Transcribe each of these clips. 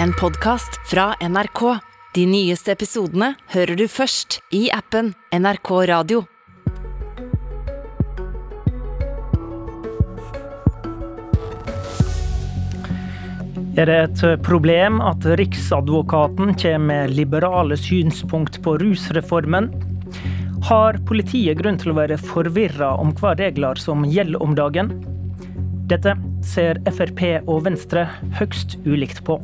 en podkast fra NRK. De nyeste episodene hører du først i appen NRK Radio. Er det et problem at Riksadvokaten kommer med liberale synspunkt på rusreformen? Har politiet grunn til å være forvirra om hva regler som gjelder om dagen? Dette ser Frp og Venstre høgst ulikt på.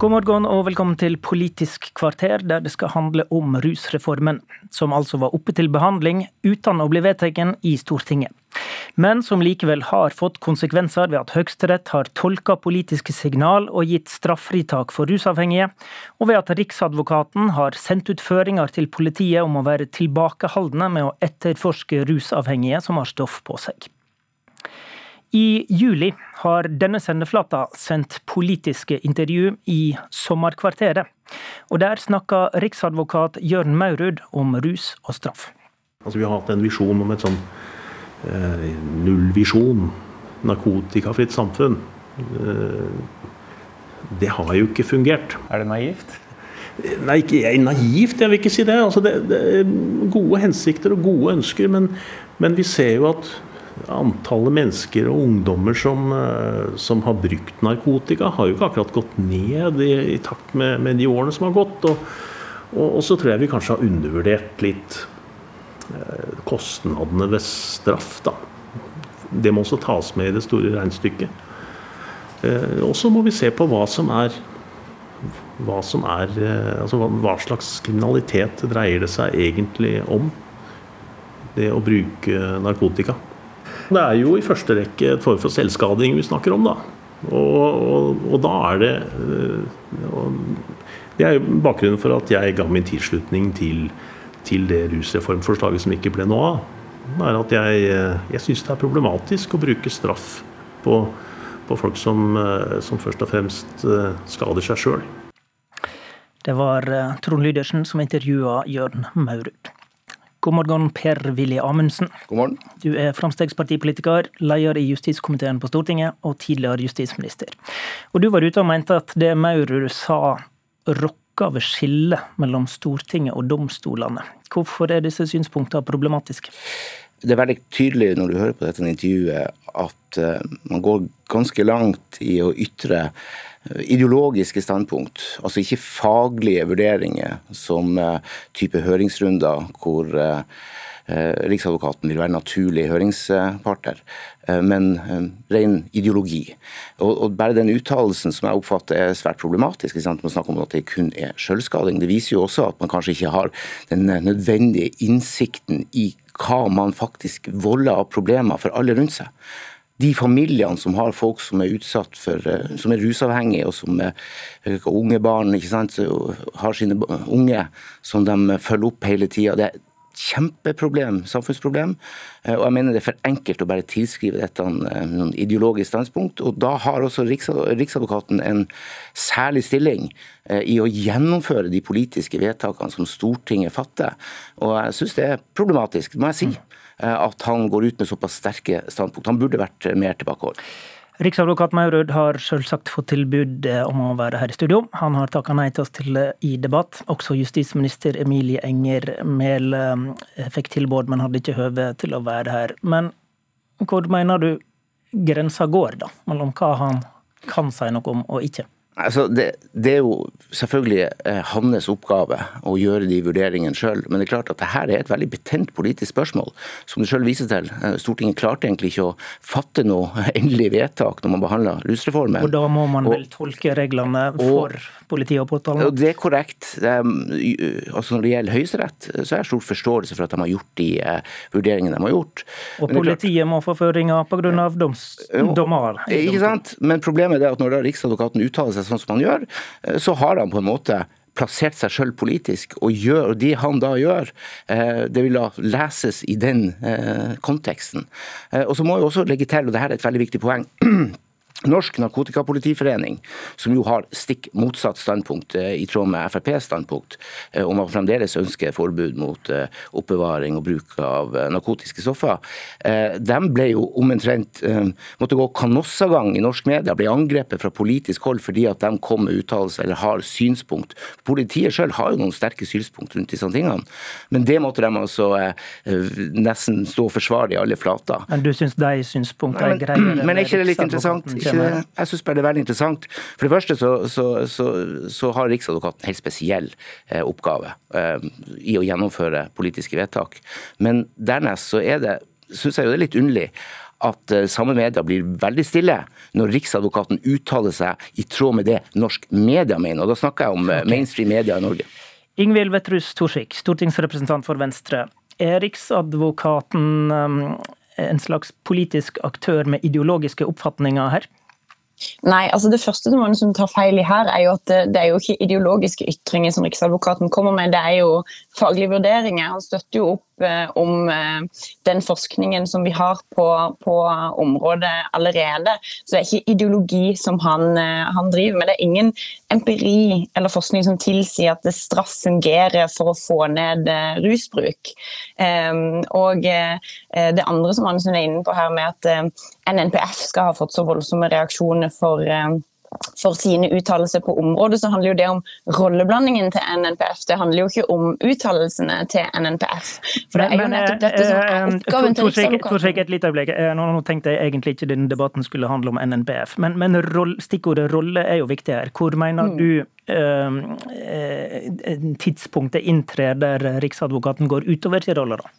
God morgen og velkommen til Politisk kvarter, der det skal handle om rusreformen, som altså var oppe til behandling uten å bli vedtatt i Stortinget men som likevel har fått konsekvenser ved at Høyesterett har tolka politiske signal og gitt straffritak for rusavhengige, og ved at Riksadvokaten har sendt ut føringer til politiet om å være tilbakeholdne med å etterforske rusavhengige som har stoff på seg. I juli har denne sendeflata sendt politiske intervju i Sommerkvarteret. Og der snakka riksadvokat Jørn Maurud om rus og straff. Altså, vi har hatt en visjon om et sånn nullvisjon, narkotikafritt samfunn. Eh, det har jo ikke fungert. Er det naivt? Nei, ikke naivt, jeg vil ikke si det. Altså det, det er gode hensikter og gode ønsker, men, men, vi ser jo at antallet mennesker og ungdommer som, eh, som, har brukt narkotika, har jo ikke akkurat gått ned i, i takt med, med, de årene som har gått. Og, og, og så tror jeg vi kanskje har undervurdert litt Eh, kostnadene ved straff. Da. Det må også tas med i det store regnestykket. Eh, og så må vi se på hva som er hva som er eh, altså hva slags kriminalitet dreier det seg egentlig om, det å bruke narkotika. Det er jo i første rekke et form for selvskading vi snakker om, da. Og, og, og da er det Det er jo bakgrunnen for at jeg ga min tilslutning til til det rusreformforslaget som ikke ble noe av, er at jeg, eh, jeg syns det er problematisk å bruke straff på, på folk som, eh, som, først og fremst eh, skader seg sjøl. Det var Trond Lydersen som intervjua Jørn Maurud. God morgen, Per-Willy Amundsen. God morgen. Du er Frp-politiker, leder i justiskomiteen på Stortinget og tidligere justisminister. Og du var ute og mente at det Maurud sa rock ved skillet mellom Stortinget og domstolene. Hvorfor er disse synspunktene problematiske? Det er veldig tydelig når du hører på dette intervjuet at eh, man går ganske langt i å ytre eh, ideologiske standpunkt, altså ikke faglige vurderinger som eh, type høringsrunder hvor Riksadvokaten vil være naturlig høringspartner. Eh, men eh, ren ideologi. Og, bare den uttalelsen som jeg oppfatter er svært problematisk, man snakker om at det kun er selvskading, det viser jo også at man kanskje ikke har den nødvendige innsikten i hva man faktisk volder av problemer for alle rundt seg de familiene som har folk som er utsatt for, eh, som er rusavhengige, og som er unge barn ikke sant, har sine unge som de følger opp hele tida. Det, kjempeproblem, samfunnsproblem. Eh, og jeg mener det er for enkelt å bare tilskrive dette eh, noen ideologisk standpunkt. Og da har også Riksadvokaten en særlig stilling eh, i å gjennomføre de politiske vedtakene som Stortinget fatter. Og jeg syns det er problematisk, må jeg si, at han går ut med såpass sterke standpunkt. Han burde vært mer tilbakeholden. Riksadvokat Maurud har selvsagt fått tilbud eh, om å være her i studio. Han har takka nei til oss til eh, i debatt. Også justisminister Emilie Enger Mehl eh, fikk tilbud, men hadde ikke høve til å være her. Men hvor mener du grensa går, da? Mellom hva han kan si noe om og ikke? Altså, det, det, er jo selvfølgelig eh, hans oppgave å gjøre de vurderingene sjøl. Men det er klart at dette er et veldig betent politisk spørsmål. Som du sjøl viser til. Eh, Stortinget klarte egentlig ikke å fatte noe endelig vedtak når man behandla rusreformen. Og da må man og, vel tolke reglene for politiet og påtalemyndigheten? Det er korrekt. altså Når det gjelder Høyesterett, så er det stor forståelse for at de har gjort de uh, vurderingene de har gjort. Og politiet klart, må få føringer pga. dommer? Ikke sant. Men problemet er at når da Riksadvokaten uttaler seg sånn som han gjør, eh, så har han på en måte plassert seg sjøl politisk, og, gjør, det han da gjør, eh, det vil da leses i den eh, konteksten. Og så må jeg også legge til, og dette er et veldig viktig poeng Norsk Narkotikapolitiforening, som jo har stikk motsatt standpunkt eh, i tråd med FrPs standpunkt, eh, om man fremdeles ønsker forbud mot eh, oppbevaring og bruk av narkotiske stoffer, de ble jo omtrent måtte gå kanossagang i norsk media, ble angrepet fra politisk hold fordi at de kom med uttalelser eller har synspunkt. Politiet selv har jo noen sterke synspunkt rundt disse tingene, men det måtte de altså nesten stå og forsvare i alle flater. Men du syns de synspunktene er greie? Men er ikke det litt interessant? Ikke, jeg syns bare det er veldig interessant. For det første så, så, så, så har Riksadvokaten en helt spesiell eh, oppgave eh, i å gjennomføre politiske vedtak. Men dernest så er det, syns jeg jo det er litt underlig at uh, samme media blir veldig stille når Riksadvokaten uttaler seg i tråd med det norsk media mener. Og da snakker jeg om uh, mainstream media i Norge. Ingvild Wetrhus Thorsvik, stortingsrepresentant for Venstre. Er Riksadvokaten um, en slags politisk aktør med ideologiske oppfatninger her? Nei, altså Det første som man tar feil i her, er jo at det, det, er jo ikke ideologiske ytringer som Riksadvokaten kommer med, det er jo faglige vurderinger. Han støtter jo opp om eh, den forskningen som vi har på, på, området allerede. Så det er ikke ideologi som han, eh, han, driver med. Det er ingen empiri eller forskning som tilsier at straff fungerer for å få ned rusbruk. Og det andre som Andersen er inne på her med at NNPF skal ha fått så voldsomme reaksjoner for for sine uttalelser på området, så handler jo det om rolleblandingen til NNPF. Det handler jo ikke om uttalelsene til NNPF. For det er jo nettopp dette som er eh, oppgaven til Riksadvokaten. Et lite øyeblikk. Eh, nå, nå, tenkte jeg egentlig ikke denne debatten skulle handle om NNPF, men, men roll, stikkordet rolle er jo viktig her. Hvor mener mm. du eh, eh, tidspunktet inntrer der Riksadvokaten går utover sin rolle, da?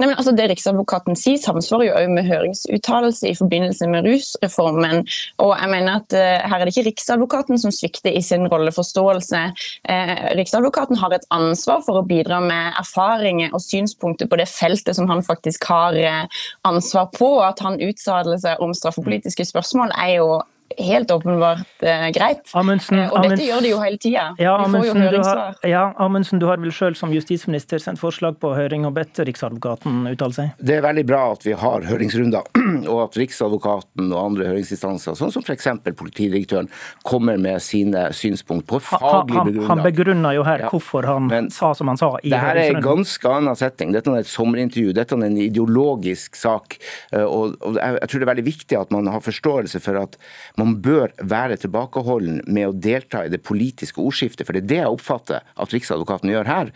Nei, men altså Det Riksadvokaten sier, samsvarer jo også med høringsuttalelse i forbindelse med rusreformen. og jeg mener at uh, Her er det ikke Riksadvokaten som svikter i sin rolleforståelse. Uh, Riksadvokaten har et ansvar for å bidra med erfaringer og synspunkter på det feltet som han faktisk har uh, ansvar på. og At han uttaler seg om straffepolitiske spørsmål er jo helt åpenbart eh, greit. Amundsen, eh, og dette Amundsen, gjør de jo hele tida. Ja, Amundsen, jo har, ja, Amundsen, du har vel sjøl som justisminister sendt forslag på høring og bedt Riksadvokaten uttale seg? Det er veldig bra at vi har høringsrunder, og at Riksadvokaten og andre høringsinstanser, sånn som f.eks. politidirektøren, kommer med sine synspunkt på faglig begrunnet. Han begrunner jo her ja. hvorfor han Men, sa som han sa. i det her er en ganske annen setting. Dette er et sommerintervju. Dette er en ideologisk sak. Eh, og, og jeg tror det er veldig viktig at man har forståelse for at man bør være tilbakeholden med å delta i det politiske ordskiftet, for det er det jeg oppfatter at Riksadvokaten gjør her.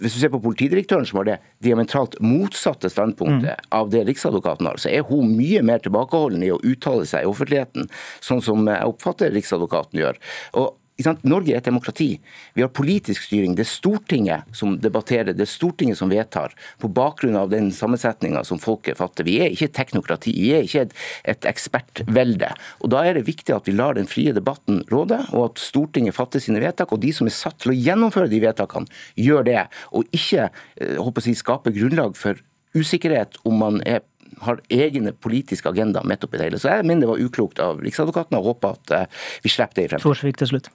Hvis du ser på politidirektøren, som har det diametralt motsatte standpunktet mm. av det Riksadvokaten har, så er hun mye mer tilbakeholden i å uttale seg i offentligheten, sånn som jeg oppfatter Riksadvokaten gjør. Og Norge er et demokrati. Vi har politisk styring. Det er Stortinget som debatterer, det er Stortinget som vedtar, på bakgrunn av den sammensetninga som folket fatter. Vi er ikke et teknokrati, vi er ikke et, ekspertvelde. Og Da er det viktig at vi lar den frie debatten råde, og at Stortinget fatter sine vedtak. Og de som er satt til å gjennomføre de vedtakene, gjør det. Og ikke håper å jeg, skape grunnlag for usikkerhet om man er har egne politiske agendaer midt oppi det hele. Så jeg mener det var uklokt av Riksadvokaten, og håper at eh, vi slipper det i fremtiden. til slutt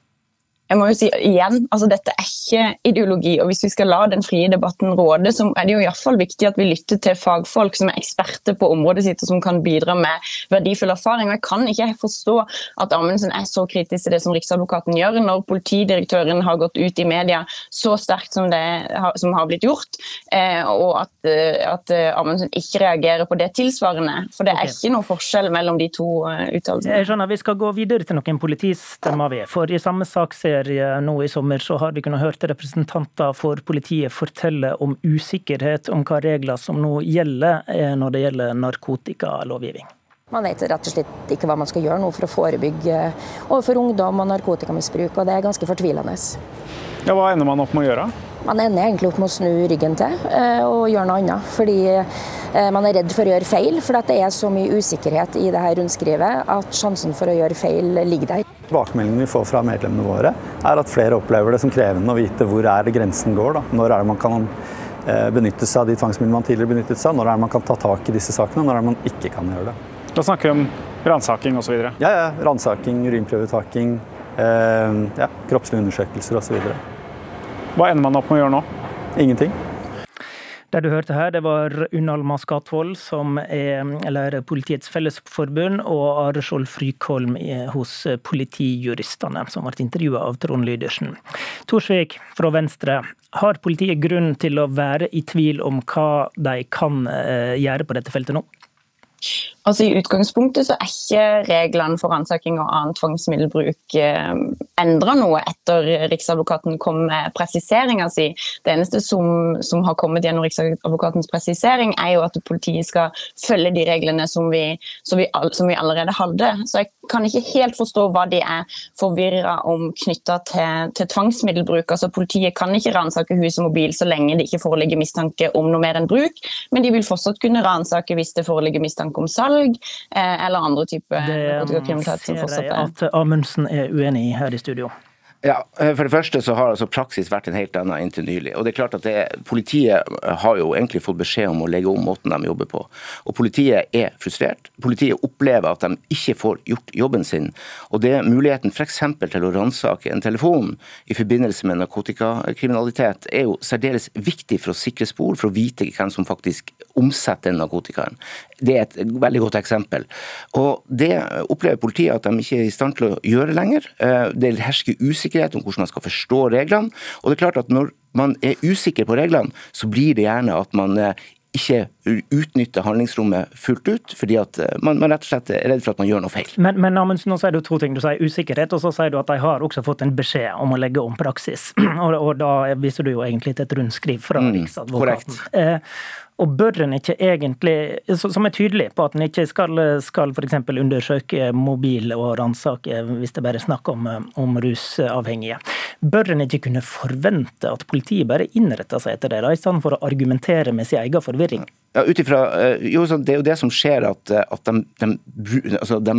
jeg må jo si igjen, altså Dette er ikke ideologi. og Hvis vi skal la den frie debatten råde, så er det jo i fall viktig at vi lytter til fagfolk som er eksperter på området sitt og som kan bidra med verdifull erfaring. Og Jeg kan ikke forstå at Amundsen er så kritisk til det som Riksadvokaten gjør, når politidirektøren har gått ut i media så sterkt som det som har blitt gjort, eh, og at, eh, at eh, Amundsen ikke reagerer på det tilsvarende. For det er ikke noe forskjell mellom de to uttalelsene. Jeg skjønner, Vi skal gå videre til noen politistemmer. vi. For i samme sak ser serie nå i sommer, så har vi kunnet høre representanter for politiet fortelle om usikkerhet om hva regler som nå gjelder eh, når det gjelder narkotikalovgivning. Man vet rett og slett ikke hva man skal gjøre nå for å forebygge overfor ungdom og narkotikamisbruk, og det er ganske fortvilende. Ja, Hva ender man opp med å gjøre? Man ender egentlig opp med å snu ryggen til eh, og gjøre noe annet. Fordi eh, man er redd for å gjøre feil, for det er så mye usikkerhet i dette rundskrivet at sjansen for å gjøre feil ligger der. Tilbakemeldingen vi får fra medlemmene våre, er at flere opplever det som krevende å vite hvor er det grensen går. Da. Når er det man kan eh, benytte seg av de tvangsmidlene man tidligere benyttet seg av? Når er det man kan ta tak i disse sakene, når er det man ikke kan gjøre det? Da snakker vi om ransaking osv.? Ja, ja. Ransaking, urinprøvetaking, eh, ja, kroppslige undersøkelser osv. Hva ender man opp med å gjøre nå? Ingenting. Det du hørte her, det var Unnalma Skatvold, som er eller Politiets Fellesforbund, og Are Skjold Frykholm hos Politijuristene, som ble intervjua av Trond Lydersen. Torsvik fra Venstre, har politiet grunn til å være i tvil om hva de kan eh, gjøre på dette feltet nå? Altså I utgangspunktet så er ikke reglene for ransaking og annen tvangsmiddelbruk eh, endra noe etter Riksadvokaten kom med presiseringa si. Det eneste som, som, har kommet gjennom Riksadvokatens presisering, er jo at politiet skal følge de reglene som vi, som vi, som vi allerede hadde. Så jeg kan ikke helt forstå hva de er forvirra om knytta til, til, tvangsmiddelbruk. Altså Politiet kan ikke ransake hus og mobil så lenge det ikke foreligger mistanke om noe mer enn bruk, men de vil fortsatt kunne ransake hvis det foreligger mistanke om salg eh, eller andre typer narkotikakriminalitet. Det ser jeg at Amundsen er uenig i her i studio. Ja, eh, For det første så har altså praksis vært en helt annen inntil nylig. Og det er klart at det, Politiet har jo egentlig fått beskjed om å legge om måten de jobber på. Og Politiet er frustrert. Politiet opplever at de ikke får gjort jobben sin. Og det muligheten f.eks. til å ransake en telefon i forbindelse med narkotikakriminalitet er jo særdeles viktig for å sikre spor, for å vite hvem som faktisk omsetter narkotikaen. Det er et veldig godt eksempel. Og Det opplever politiet at de ikke er i stand til å gjøre lenger. Eh, det hersker usikkerhet om hvordan man skal forstå reglene. Og det er klart at når man er usikker på reglene, så blir det gjerne at man eh, ikke utnytter handlingsrommet fullt ut, fordi at eh, man, man, rett og slett er redd for at man gjør noe feil. Men, men Amundsen, nå sier du to ting. Du sier usikkerhet, og så sier du at de har også fått en beskjed om å legge om praksis. og, og da viser du jo egentlig til et rundskriv fra mm, Riksadvokaten. Eh, og bør en ikke egentlig, som er tydelig på at en ikke skal, skal f.eks. undersøke mobil og ransake hvis det bare er snakk om, om rusavhengige, bør en ikke kunne forvente at politiet bare innretter seg etter det, da, i stedet for å argumentere med sin egen forvirring? Ja, utifra, eh, jo, Det er jo det som skjer, at, at de, de, altså de,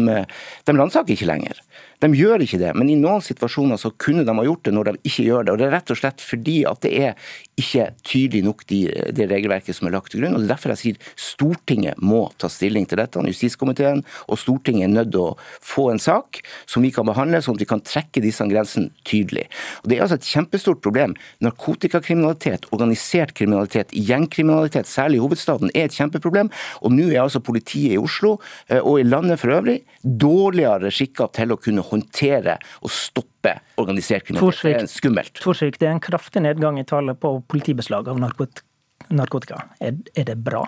de ransaker ikke lenger. De gjør ikke det, men i noen situasjoner så kunne de ha gjort det når de ikke gjør det. og Det er rett og slett fordi at det er ikke tydelig nok de, det regelverket som er lagt til grunn. og Det er derfor jeg sier Stortinget må ta stilling til dette. Justiskomiteen og Stortinget er nødt til å få en sak som vi kan behandle, sånn at vi kan trekke disse grensene tydelig. Og Det er altså et kjempestort problem. Narkotikakriminalitet, organisert kriminalitet, gjengkriminalitet, særlig i hovedstaden, er et kjempeproblem. Og nå er altså politiet i Oslo eh, og i landet for øvrig dårligere skikka til å kunne håndtere og stoppe organisert kriminalitet. Det er skummelt. Torsvik, det er en kraftig nedgang i tallet på politibeslag av narkotika. Er, er det bra?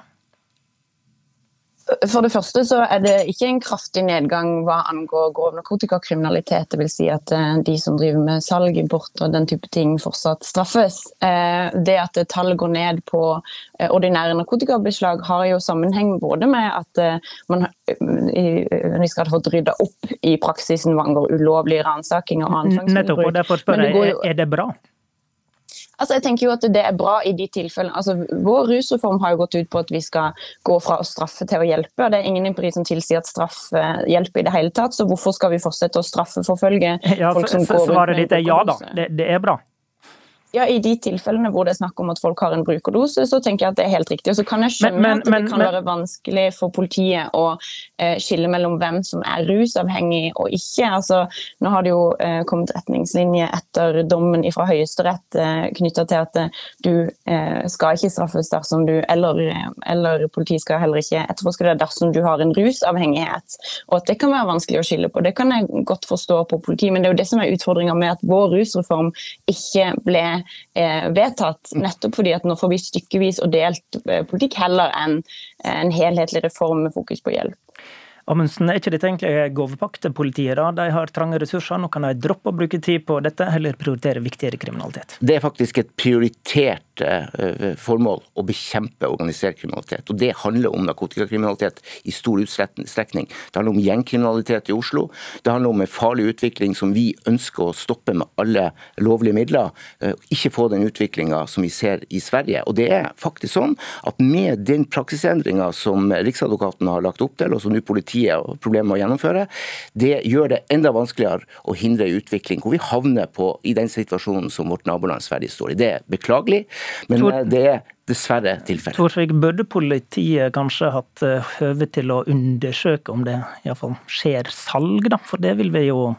For det første så er det ikke en kraftig nedgang hva angår grov narkotikakriminalitet. Det vil si at eh, de som driver med salg, import og den type ting fortsatt straffes. Eh, det at tallet går ned på eh, ordinære narkotikabeslag har jo sammenheng både med at man vi skal ha fått rydda opp i praksisen hva angår ulovlige ransakinger og annen tvangsbruk. Nettopp, og derfor spør jeg, er det bra? Altså, jeg tenker jo at Det er bra i de tilfellene. Altså, vår rusreform har jo gått ut på at vi skal gå fra å straffe til å hjelpe. og Det er ingen empiri som tilsier at straff eh, hjelper i det hele tatt. Så hvorfor skal vi fortsette å straffeforfølge ja, folk som går rundt med ja da, det, det er bra. Ja, I de tilfellene hvor det er snakk om at folk har en brukerdose, så tenker jeg at det er helt riktig. Og så kan jeg skjønne men, men, at det kan men, være vanskelig for politiet å eh, skille mellom hvem som er rusavhengig og ikke. Altså, nå har det jo eh, kommet retningslinjer etter dommen fra Høyesterett eh, knytta til at eh, du eh, skal ikke straffes dersom du eller, eller politiet skal heller ikke etterforske det dersom du har en rusavhengighet. Og at det kan være vanskelig å skille på. Det kan jeg godt forstå på politiet, men det er jo det som er utfordringa med at vår rusreform ikke ble eh, vedtatt. Nettopp fordi at nå får vi stykkevis og delt eh, politikk heller enn en helhetlig reform med fokus på hjelp. Amundsen, er ikke dette egentlig gavepakke til politiet? da? De har trange ressurser, nå kan de droppe å bruke tid på dette, heller prioritere viktigere kriminalitet? Det er faktisk et prioritert Eh, formål å bekjempe organisert kriminalitet. Og Det handler om narkotikakriminalitet i stor utstrekning. Det handler om gjengkriminalitet i Oslo. Det handler om en farlig utvikling som vi ønsker å stoppe med alle lovlige midler. Eh, ikke få den utviklinga som vi ser i Sverige. Og det er faktisk sånn at med den praksisendringa som Riksadvokaten har lagt opp til, og som nå politiet har problemer med å gjennomføre, det gjør det enda vanskeligere å hindre en utvikling hvor vi havner på, i den situasjonen som vårt naboland Sverige står i. Det er beklagelig. Men eh, det er dessverre tilfellet. Torsvik, burde politiet kanskje hatt eh, høve til å undersøke om det iallfall skjer salg, da? For det vil vi jo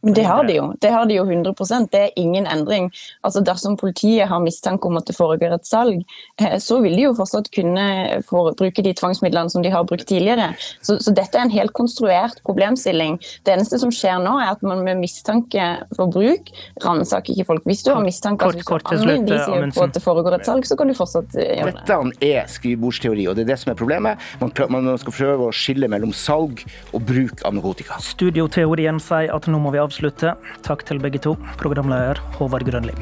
Det har de jo. Det har de jo 100% Det er ingen endring. Altså Dersom politiet har mistanke om at det foregår et salg, eh, så vil de jo fortsatt kunne bruke de tvangsmidlene som de har brukt tidligere. Så, så, dette er en helt konstruert problemstilling. Det eneste som skjer nå, er at man med mistanke for bruk ransaker ikke folk. Hvis du har mistanke kort, kort, kort, slutt, på at det foregår et salg, så kan du fortsatt eh, gjøre det. Dette er skrivebordsteori, og det er det som er problemet. Man, man skal prøve å skille mellom salg og bruk av narkotika. Studioteorien sier at nå må vi avslutte. Takk til begge to, programleder Håvard Grønli.